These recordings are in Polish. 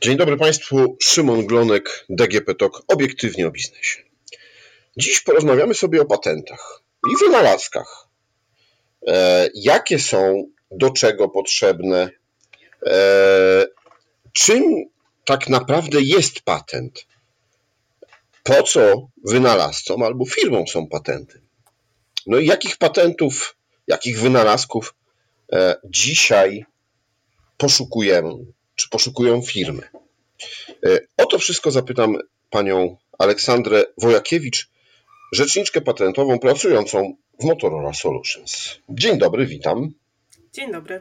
Dzień dobry Państwu, Szymon Glonek, DGP TOK, obiektywnie o biznesie. Dziś porozmawiamy sobie o patentach i wynalazkach. E, jakie są, do czego potrzebne, e, czym tak naprawdę jest patent, po co wynalazcom albo firmom są patenty. No i jakich patentów, jakich wynalazków e, dzisiaj poszukujemy, czy poszukują firmy. E, o to wszystko zapytam panią Aleksandrę Wojakiewicz, rzeczniczkę patentową pracującą w Motorola Solutions. Dzień dobry, witam. Dzień dobry.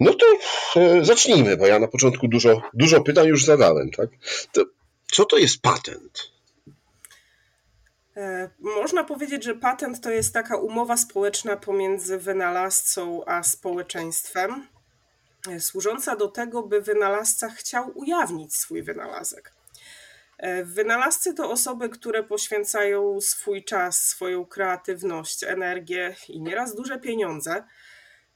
No to e, zacznijmy, bo ja na początku dużo, dużo pytań już zadałem. Tak? To, co to jest patent? E, można powiedzieć, że patent to jest taka umowa społeczna pomiędzy wynalazcą a społeczeństwem, służąca do tego, by wynalazca chciał ujawnić swój wynalazek. E, wynalazcy to osoby, które poświęcają swój czas, swoją kreatywność, energię i nieraz duże pieniądze,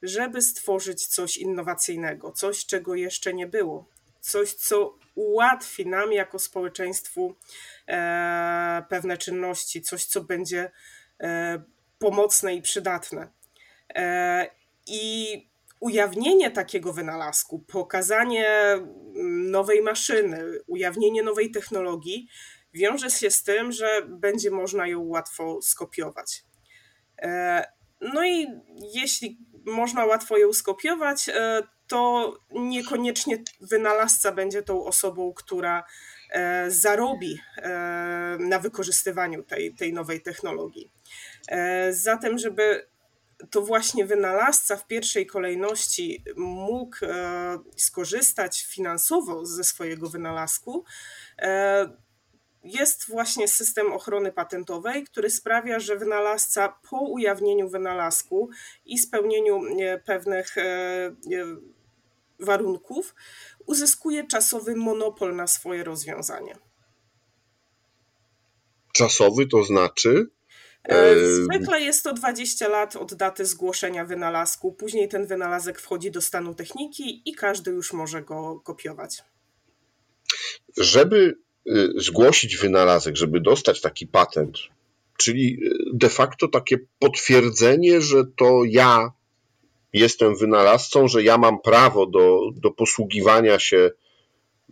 żeby stworzyć coś innowacyjnego, coś, czego jeszcze nie było, coś, co ułatwi nam jako społeczeństwu e, pewne czynności, coś, co będzie e, pomocne i przydatne. I ujawnienie takiego wynalazku, pokazanie nowej maszyny, ujawnienie nowej technologii wiąże się z tym, że będzie można ją łatwo skopiować. No i jeśli można łatwo ją skopiować, to niekoniecznie wynalazca będzie tą osobą, która e, zarobi e, na wykorzystywaniu tej, tej nowej technologii. E, zatem, żeby to właśnie wynalazca w pierwszej kolejności mógł skorzystać finansowo ze swojego wynalazku, jest właśnie system ochrony patentowej, który sprawia, że wynalazca po ujawnieniu wynalazku i spełnieniu pewnych warunków, uzyskuje czasowy monopol na swoje rozwiązanie. Czasowy to znaczy? E, e, zwykle jest to 20 lat od daty zgłoszenia wynalazku. Później ten wynalazek wchodzi do stanu techniki i każdy już może go kopiować. Żeby y, zgłosić wynalazek, żeby dostać taki patent, czyli de facto takie potwierdzenie, że to ja jestem wynalazcą, że ja mam prawo do, do posługiwania się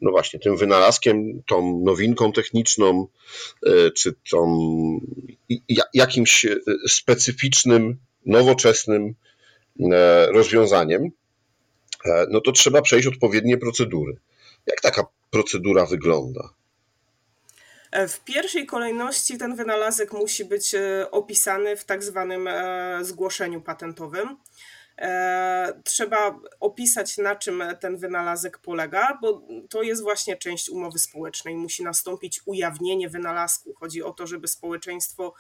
no właśnie tym wynalazkiem, tą nowinką techniczną, e, czy tą jakimś e, specyficznym, nowoczesnym e, rozwiązaniem, no to trzeba przejść odpowiednie procedury. Jak taka procedura wygląda? W pierwszej kolejności ten wynalazek musi być opisany w tak zwanym zgłoszeniu patentowym. E, trzeba opisać, na czym ten wynalazek polega, bo to jest właśnie część umowy społecznej. Musi nastąpić ujawnienie wynalazku. Chodzi o to, żeby społeczeństwo,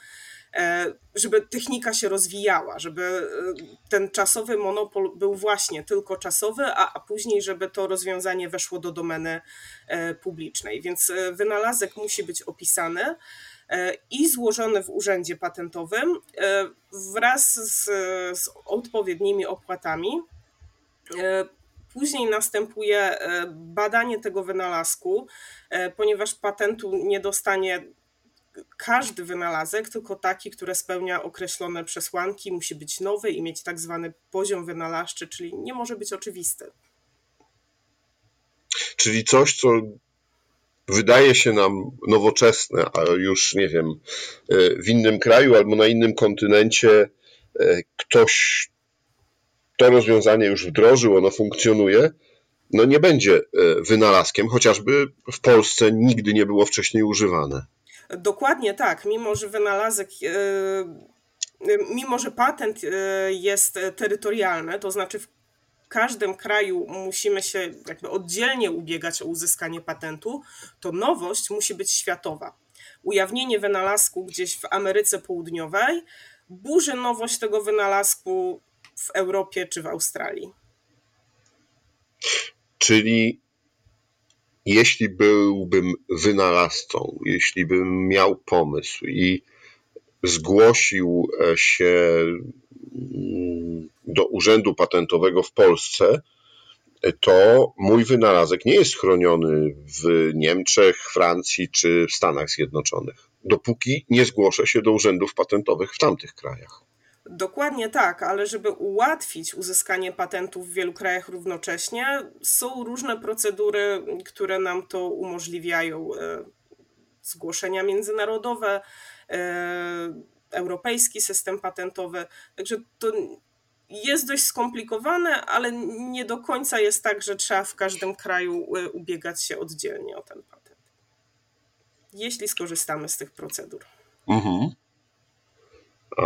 e, żeby technika się rozwijała, żeby e, ten czasowy monopol był właśnie tylko czasowy, a, a później, żeby to rozwiązanie weszło do domeny publicznej. Więc wynalazek musi być opisany. E, i złożone w urzędzie patentowym e, wraz z, z odpowiednimi opłatami. E, później następuje badanie tego wynalazku, ponieważ patentu nie dostanie każdy wynalazek, tylko taki, który spełnia określone przesłanki, musi być nowy i mieć tak zwany poziom wynalazczy, czyli nie może być oczywisty. Czyli coś, co wydaje się nam nowoczesne, a już nie wiem, e, w innym kraju albo na innym kontynencie e, ktoś to rozwiązanie już wdrożył, ono funkcjonuje, no nie będzie e, wynalazkiem, chociażby w Polsce nigdy nie było wcześniej używane. Dokładnie tak, mimo że wynalazek mimo że patent jest terytorialny, to znaczy w każdym kraju musimy się jakby oddzielnie ubiegać o uzyskanie patentu, to nowość musi być światowa. Ujawnienie wynalazku gdzieś w Ameryce Południowej burzy nowość tego wynalazku w Europie czy w Australii. Czyli jeśli byłbym wynalazcą, jeśli bym miał pomysł i zgłosił się do Urzędu Patentowego w Polsce to mój wynalazek nie jest chroniony w Niemczech, Francji czy w Stanach Zjednoczonych, dopóki nie zgłoszę się do urzędów patentowych w tamtych krajach. Dokładnie tak, ale żeby ułatwić uzyskanie patentów w wielu krajach równocześnie, są różne procedury, które nam to umożliwiają. E, zgłoszenia międzynarodowe, e, europejski system patentowy. Także to jest dość skomplikowane, ale nie do końca jest tak, że trzeba w każdym kraju e, ubiegać się oddzielnie o ten patent. Jeśli skorzystamy z tych procedur. Mhm. A,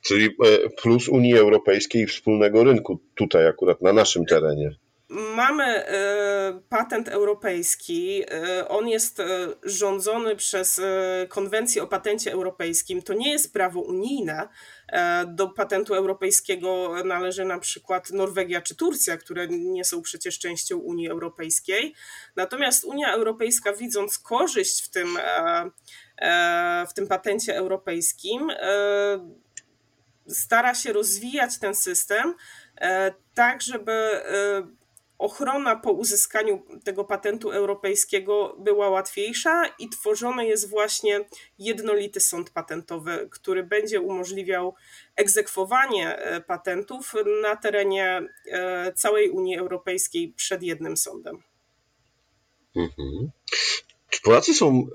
czyli e, plus Unii Europejskiej i wspólnego rynku tutaj akurat na naszym terenie. Mamy e, patent europejski. E, on jest rządzony przez konwencję o patencie europejskim. To nie jest prawo unijne. Do patentu europejskiego należy na przykład Norwegia czy Turcja, które nie są przecież częścią Unii Europejskiej. Natomiast Unia Europejska, widząc korzyść w tym, w tym patencie europejskim, stara się rozwijać ten system e, tak, żeby e, ochrona po uzyskaniu tego patentu europejskiego była łatwiejsza i tworzony jest właśnie jednolity sąd patentowy, który będzie umożliwiał egzekwowanie e, patentów na terenie całej Unii Europejskiej przed jednym sądem. Mhm. Czy Polacy są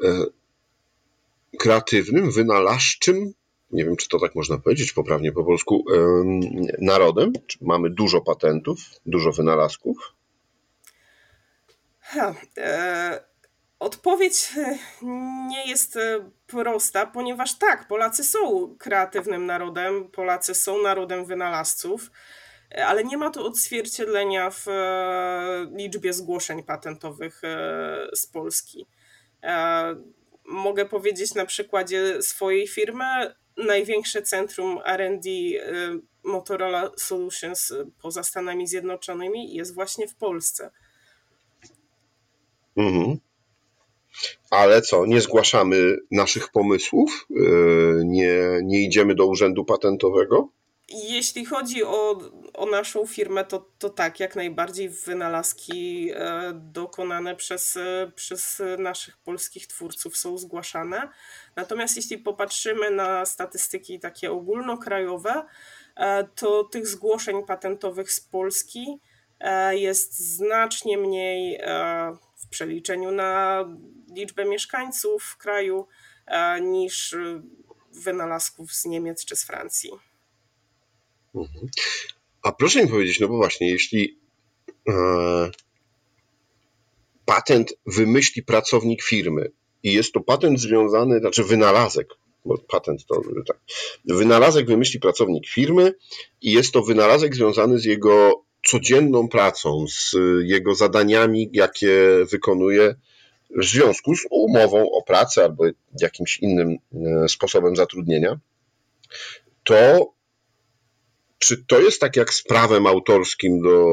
kreatywnym, wynalazczym nie wiem czy to tak można powiedzieć poprawnie po polsku, narodem? Mamy dużo patentów, dużo wynalazków? Ha, e, odpowiedź e, nie jest e, prosta, ponieważ tak, Polacy są kreatywnym narodem, Polacy są narodem wynalazców, e, ale nie ma to odzwierciedlenia w liczbie zgłoszeń patentowych z Polski. Mogę powiedzieć na przykładzie swojej firmy, największe centrum RD Motorola Solutions poza Stanami Zjednoczonymi jest właśnie w Polsce. Mhm. Ale co, nie zgłaszamy naszych pomysłów? Y, nie, nie idziemy do urzędu patentowego? Jeśli chodzi o, o naszą firmę, to, to tak, jak najbardziej wynalazki e, dokonane przez, e, przez naszych polskich twórców są zgłaszane. Natomiast jeśli popatrzymy na statystyki takie ogólnokrajowe, e, to tych zgłoszeń patentowych z Polski jest znacznie mniej w przeliczeniu na liczbę mieszkańców w kraju niż wynalazków z Niemiec czy z Francji. Mhm. A proszę mi powiedzieć, no bo właśnie, jeśli e, patent wymyśli pracownik firmy i jest to patent związany, znaczy wynalazek, bo patent to tak, wynalazek wymyśli pracownik firmy i jest to wynalazek związany z jego codzienną pracą, z jego zadaniami, jakie wykonuje w związku z umową o pracę albo jakimś innym e, sposobem zatrudnienia, to czy to jest tak jak z prawem autorskim do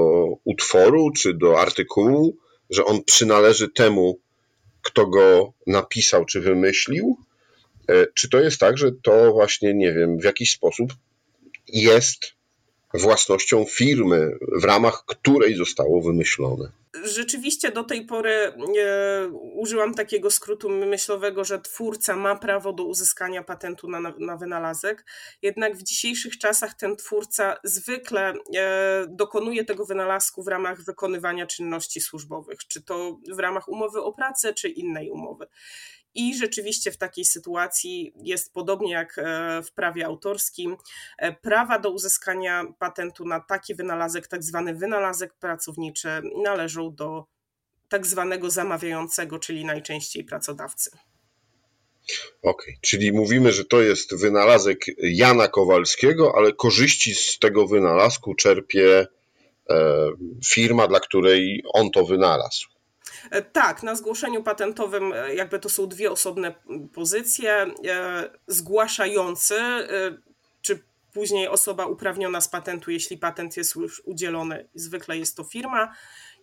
utworu czy do artykułu, że on przynależy temu, kto go napisał czy wymyślił? E, czy to jest tak, że to właśnie, nie wiem, w jakiś sposób jest własnością firmy, w ramach której zostało wymyślone? Rzeczywiście do tej pory e, użyłam takiego skrótu myślowego, że twórca ma prawo do uzyskania patentu na, na wynalazek, jednak w dzisiejszych czasach ten twórca zwykle e, dokonuje tego wynalazku w ramach wykonywania czynności służbowych, czy to w ramach umowy o pracę, czy innej umowy. I rzeczywiście w takiej sytuacji jest podobnie jak e, w prawie autorskim, e, prawa do uzyskania patentu na taki wynalazek, tak zwany wynalazek pracowniczy, należą do tak zwanego zamawiającego, czyli najczęściej pracodawcy. Okej, okay. czyli mówimy, że to jest wynalazek Jana Kowalskiego, ale korzyści z tego wynalazku czerpie e, firma, dla której on to wynalazł. E, tak, na zgłoszeniu patentowym e, jakby to są dwie osobne pozycje. E, zgłaszający, czy później osoba uprawniona z patentu, jeśli patent jest już udzielony, zwykle jest to firma.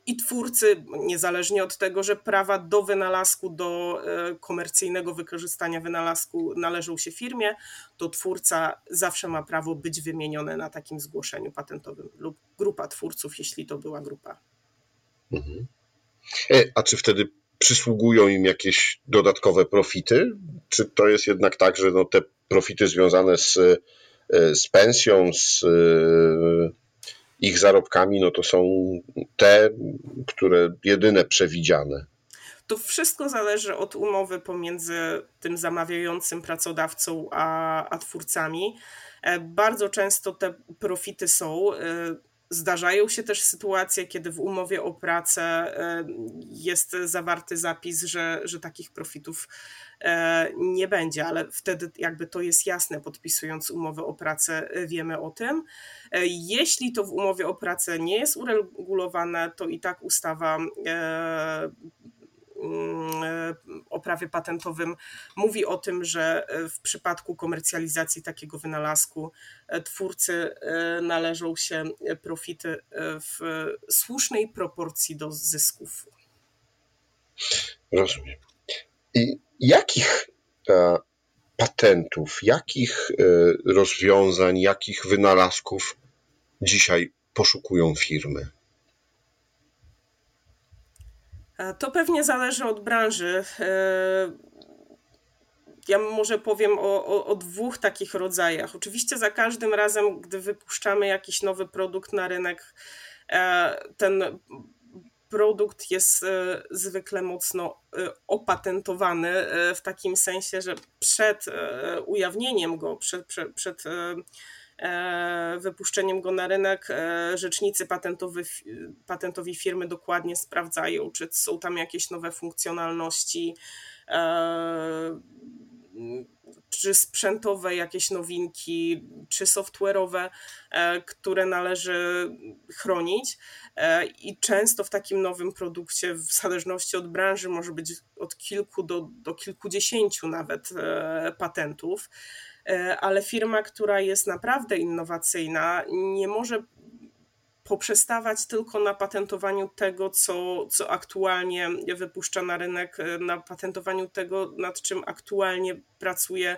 I twórcy, niezależnie od tego, że prawa do wynalazku, do komercyjnego wykorzystania wynalazku należą się firmie, to twórca zawsze ma prawo być wymieniony na takim zgłoszeniu patentowym lub grupa twórców, jeśli to była grupa Mhm. E, a czy wtedy przysługują im jakieś dodatkowe profity? Czy to jest jednak tak, że no te profity związane z, e, z pensją, z e, ich zarobkami, no to są te, które jedyne przewidziane? To wszystko zależy od umowy pomiędzy tym zamawiającym pracodawcą a, a twórcami. Bardzo często te profity są Zdarzają się też sytuacje, kiedy w umowie o pracę e, jest zawarty zapis, że, że takich profitów e, nie będzie, ale wtedy jakby to jest jasne, podpisując umowę o pracę e, wiemy o tym. Jeśli to w umowie o pracę nie jest uregulowane, to i tak ustawa o prawie patentowym mówi o tym, że e, w przypadku komercjalizacji takiego wynalazku e, twórcy należą się profity w słusznej proporcji do zysków. Rozumiem. I jakich patentów, jakich rozwiązań, jakich wynalazków dzisiaj poszukują firmy? To pewnie zależy od branży. E, ja może powiem o, o, o, dwóch takich rodzajach. Oczywiście za każdym razem, gdy wypuszczamy jakiś nowy produkt na rynek, e, ten produkt jest e, zwykle mocno opatentowany w takim sensie, że przed ujawnieniem go, przed, przed, przed E, wypuszczeniem go na rynek e, rzecznicy patentowy, patentowi firmy dokładnie sprawdzają, czy są tam jakieś nowe funkcjonalności, e, czy sprzętowe jakieś nowinki, czy software'owe, które należy chronić. I często w takim nowym produkcie, w zależności od branży, może być od kilku do, do kilkudziesięciu nawet patentów. E, ale firma, która jest naprawdę innowacyjna, nie może poprzestawać tylko na patentowaniu tego, co, co aktualnie wypuszcza na rynek, e, na patentowaniu tego, nad czym aktualnie pracuje,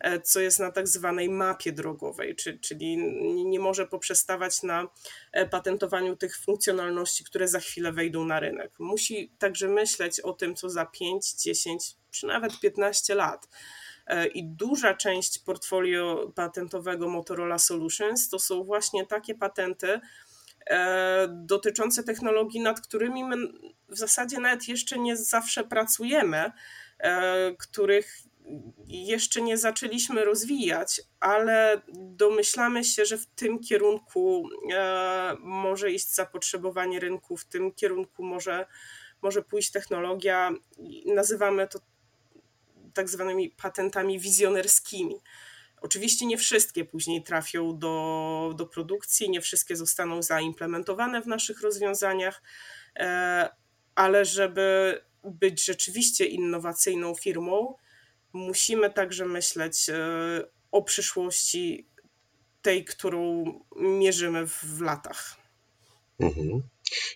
e, co jest na tak zwanej mapie drogowej, czyli nie może poprzestawać na patentowaniu tych funkcjonalności, które za chwilę wejdą na rynek. Musi także myśleć o tym, co za 5, 10 czy nawet 15 lat. E, i duża część portfolio patentowego Motorola Solutions to są właśnie takie patenty e, dotyczące technologii, nad którymi my w zasadzie nawet jeszcze nie zawsze pracujemy, e, których jeszcze nie zaczęliśmy rozwijać, ale domyślamy się, że w tym kierunku może iść zapotrzebowanie rynku, w tym kierunku może, może pójść technologia. Nazywamy to tak zwanymi patentami wizjonerskimi. Oczywiście nie wszystkie później trafią do, do produkcji, nie wszystkie zostaną zaimplementowane w naszych rozwiązaniach, e, ale żeby być rzeczywiście innowacyjną firmą, musimy także myśleć e, o przyszłości tej, którą mierzymy w latach. Mhm.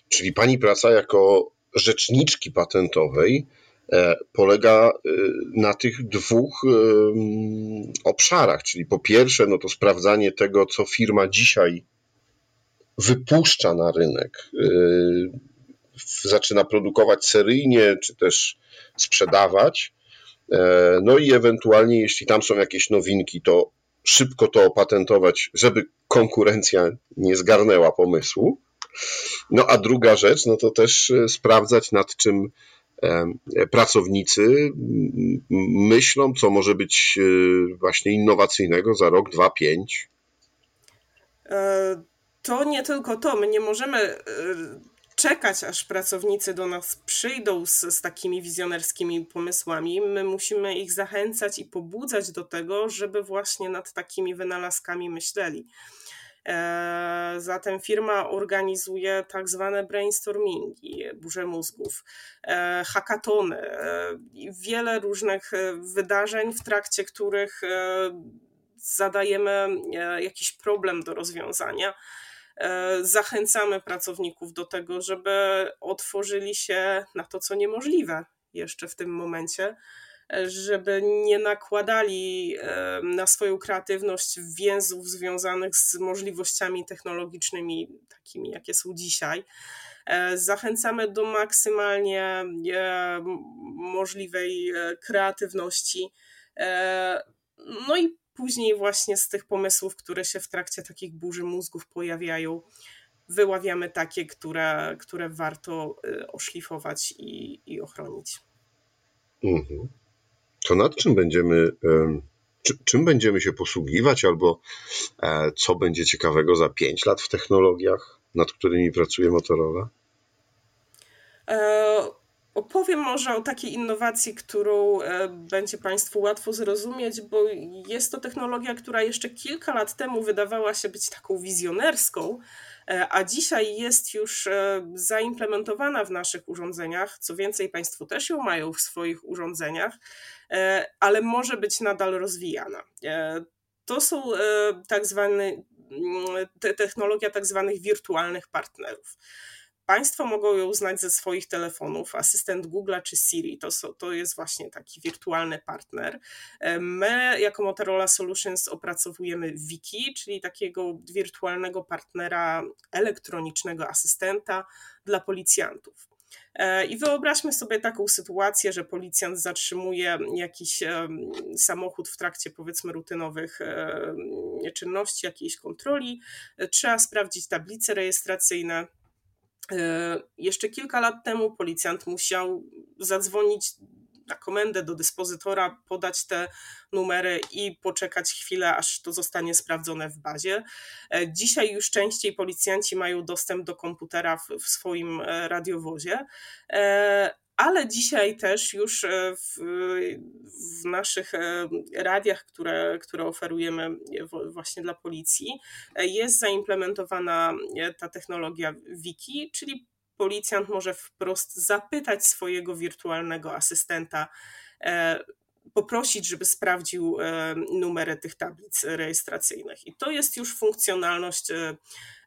Czyli pani praca jako rzeczniczki patentowej polega e, na tych dwóch e, obszarach, czyli po pierwsze, no to sprawdzanie tego, co firma dzisiaj wypuszcza na rynek, zaczyna produkować seryjnie, czy też sprzedawać. No i ewentualnie, jeśli tam są jakieś nowinki, to szybko to opatentować, żeby konkurencja nie zgarnęła pomysłu. No a druga rzecz, no to też sprawdzać, nad czym pracownicy myślą, co może być e, właśnie innowacyjnego za rok, dwa, pięć? E, to nie tylko to. My nie możemy e, czekać, aż pracownicy do nas przyjdą z, z takimi wizjonerskimi pomysłami. My musimy ich zachęcać i pobudzać do tego, żeby właśnie nad takimi wynalazkami myśleli. E, zatem firma organizuje tak zwane brainstormingi, burze mózgów, e, hackatony, e, wiele różnych wydarzeń, w trakcie których zadajemy jakiś problem do rozwiązania. Zachęcamy pracowników do tego, żeby otworzyli się na to, co niemożliwe jeszcze w tym momencie żeby nie nakładali na swoją kreatywność więzów związanych z możliwościami technologicznymi, takimi jakie są dzisiaj. Zachęcamy do maksymalnie możliwej kreatywności. No i później właśnie z tych pomysłów, które się w trakcie takich burzy mózgów pojawiają, wyławiamy takie, które, które warto oszlifować i, i ochronić. Mhm. To nad czym będziemy, czy, czym będziemy się posługiwać, albo e, co będzie ciekawego za 5 lat w technologiach, nad którymi pracuje Motorola? E Opowiem może o takiej innowacji, którą e, będzie Państwu łatwo zrozumieć, bo jest to technologia, która jeszcze kilka lat temu wydawała się być taką wizjonerską, a dzisiaj jest już e, zaimplementowana w naszych urządzeniach. Co więcej, Państwo też ją mają w swoich urządzeniach, ale może być nadal rozwijana. To są tak zwane, technologia tak zwanych wirtualnych partnerów. Państwo mogą ją znać ze swoich telefonów. Asystent Google'a czy Siri to, to jest właśnie taki wirtualny partner. E, my, jako Motorola Solutions, opracowujemy Wiki, czyli takiego wirtualnego partnera elektronicznego asystenta dla policjantów. E, I wyobraźmy sobie taką sytuację, że policjant zatrzymuje jakiś samochód w trakcie powiedzmy rutynowych czynności, jakiejś kontroli. E, trzeba sprawdzić tablice rejestracyjne E, jeszcze kilka lat temu policjant musiał zadzwonić na komendę do dyspozytora, podać te numery i poczekać chwilę, aż to zostanie sprawdzone w bazie. E, dzisiaj już częściej policjanci mają dostęp do komputera w, w swoim e, radiowozie ale dzisiaj też już e, w, w, naszych e, radiach, które, które oferujemy właśnie dla policji, e, jest zaimplementowana ta technologia Wiki, czyli policjant może wprost zapytać swojego wirtualnego asystenta, poprosić, żeby sprawdził numery tych tablic rejestracyjnych. I to jest już funkcjonalność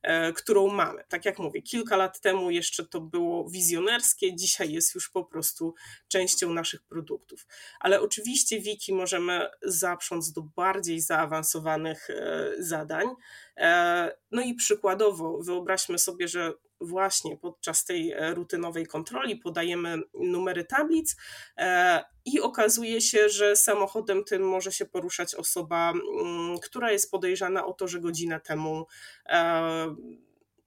E, którą mamy. Tak jak mówię, kilka lat temu jeszcze to było wizjonerskie, dzisiaj jest już po prostu częścią naszych produktów. Ale oczywiście wiki możemy zaprząc do bardziej zaawansowanych e, zadań. E, no i przykładowo wyobraźmy sobie, że właśnie podczas tej rutynowej kontroli podajemy numery tablic i okazuje się, że samochodem tym może się poruszać osoba, mm, która jest podejrzana o to, że godzinę temu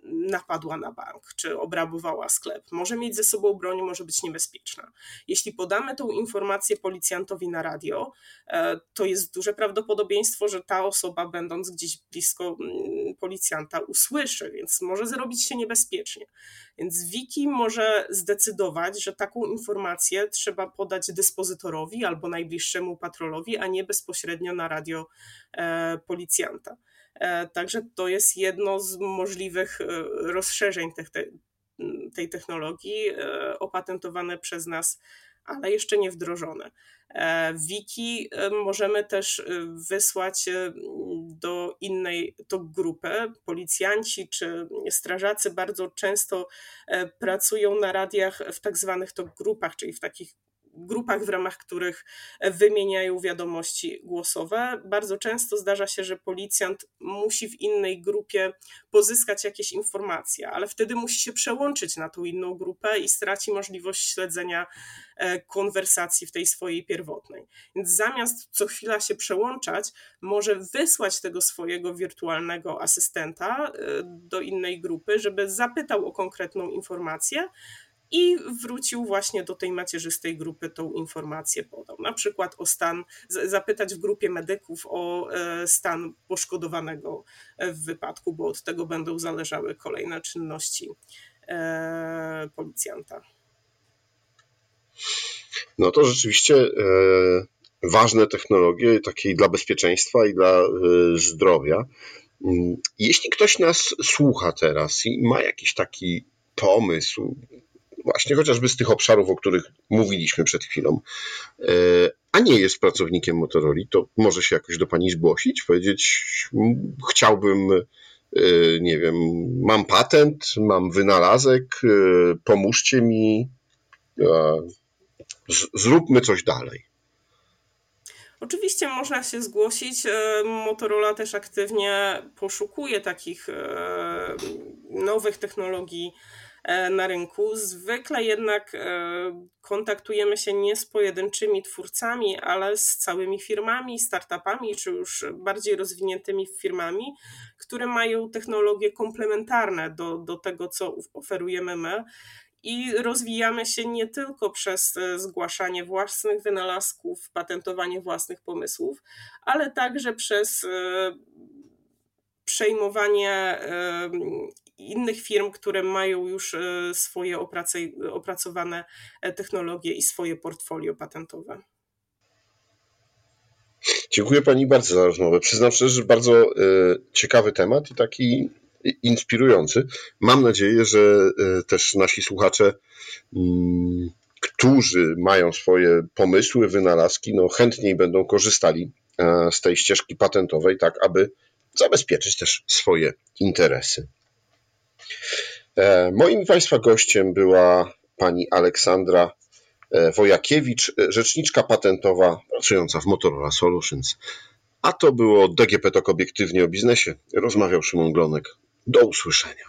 napadła na bank czy obrabowała sklep. Może mieć ze sobą broń, może być niebezpieczna. Jeśli podamy tą informację policjantowi na radio, e, to jest duże prawdopodobieństwo, że ta osoba, będąc gdzieś blisko mm, policjanta, usłyszy, więc może zrobić się niebezpiecznie. Więc Wiki może zdecydować, że taką informację trzeba podać dyspozytorowi albo najbliższemu patrolowi, a nie bezpośrednio na radio e, policjanta. E, także to jest jedno z możliwych e, rozszerzeń tej technologii, e, opatentowane przez nas, ale jeszcze nie wdrożone. Wiki możemy też wysłać do innej to grupy. Policjanci czy strażacy bardzo często pracują na radiach w tak zwanych to grupach, czyli w takich grupach, w ramach których wymieniają wiadomości głosowe. Bardzo często zdarza się, że policjant musi w innej grupie pozyskać jakieś informacje, ale wtedy musi się przełączyć na tą inną grupę i straci możliwość śledzenia e, konwersacji w tej swojej pierwotnej. Więc zamiast co chwila się przełączać, może wysłać tego swojego wirtualnego asystenta e, do innej grupy, żeby zapytał o konkretną informację, i wrócił właśnie do tej macierzystej grupy, tą informację podał. Na przykład o stan, zapytać w grupie medyków o e, stan poszkodowanego e, w wypadku, bo od tego będą zależały kolejne czynności e, policjanta. No to rzeczywiście ważne technologie, takie dla bezpieczeństwa, i dla zdrowia. Mm, jeśli ktoś nas słucha teraz i ma jakiś taki pomysł, właśnie chociażby z tych obszarów, o których mówiliśmy przed chwilą, e, a nie jest pracownikiem Motorola, to może się jakoś do Pani zgłosić, powiedzieć, chciałbym, e, nie wiem, mam patent, mam wynalazek, e, pomóżcie mi, zróbmy coś dalej. Oczywiście można się zgłosić. Motorola też aktywnie poszukuje takich nowych technologii na rynku. Zwykle jednak kontaktujemy się nie z pojedynczymi twórcami, ale z całymi firmami, startupami, czy już bardziej rozwiniętymi firmami, które mają technologie komplementarne do, do tego, co oferujemy my i rozwijamy się nie tylko przez e, zgłaszanie własnych wynalazków, patentowanie własnych pomysłów, ale także przez e, przejmowanie e, innych firm, które mają już swoje opracowane technologie i swoje portfolio patentowe. Dziękuję Pani bardzo za rozmowę. Przyznam szczerze, że bardzo ciekawy temat i taki inspirujący. Mam nadzieję, że e, też nasi słuchacze, mm, którzy mają swoje pomysły, wynalazki, no chętniej będą korzystali e, z tej ścieżki patentowej, tak aby zabezpieczyć też swoje interesy. E, moim Państwa gościem była pani Aleksandra Wojakiewicz, rzeczniczka patentowa pracująca w Motorola Solutions. A to było DGP Tok obiektywnie o biznesie. Rozmawiał Szymon Glonek. Do usłyszenia.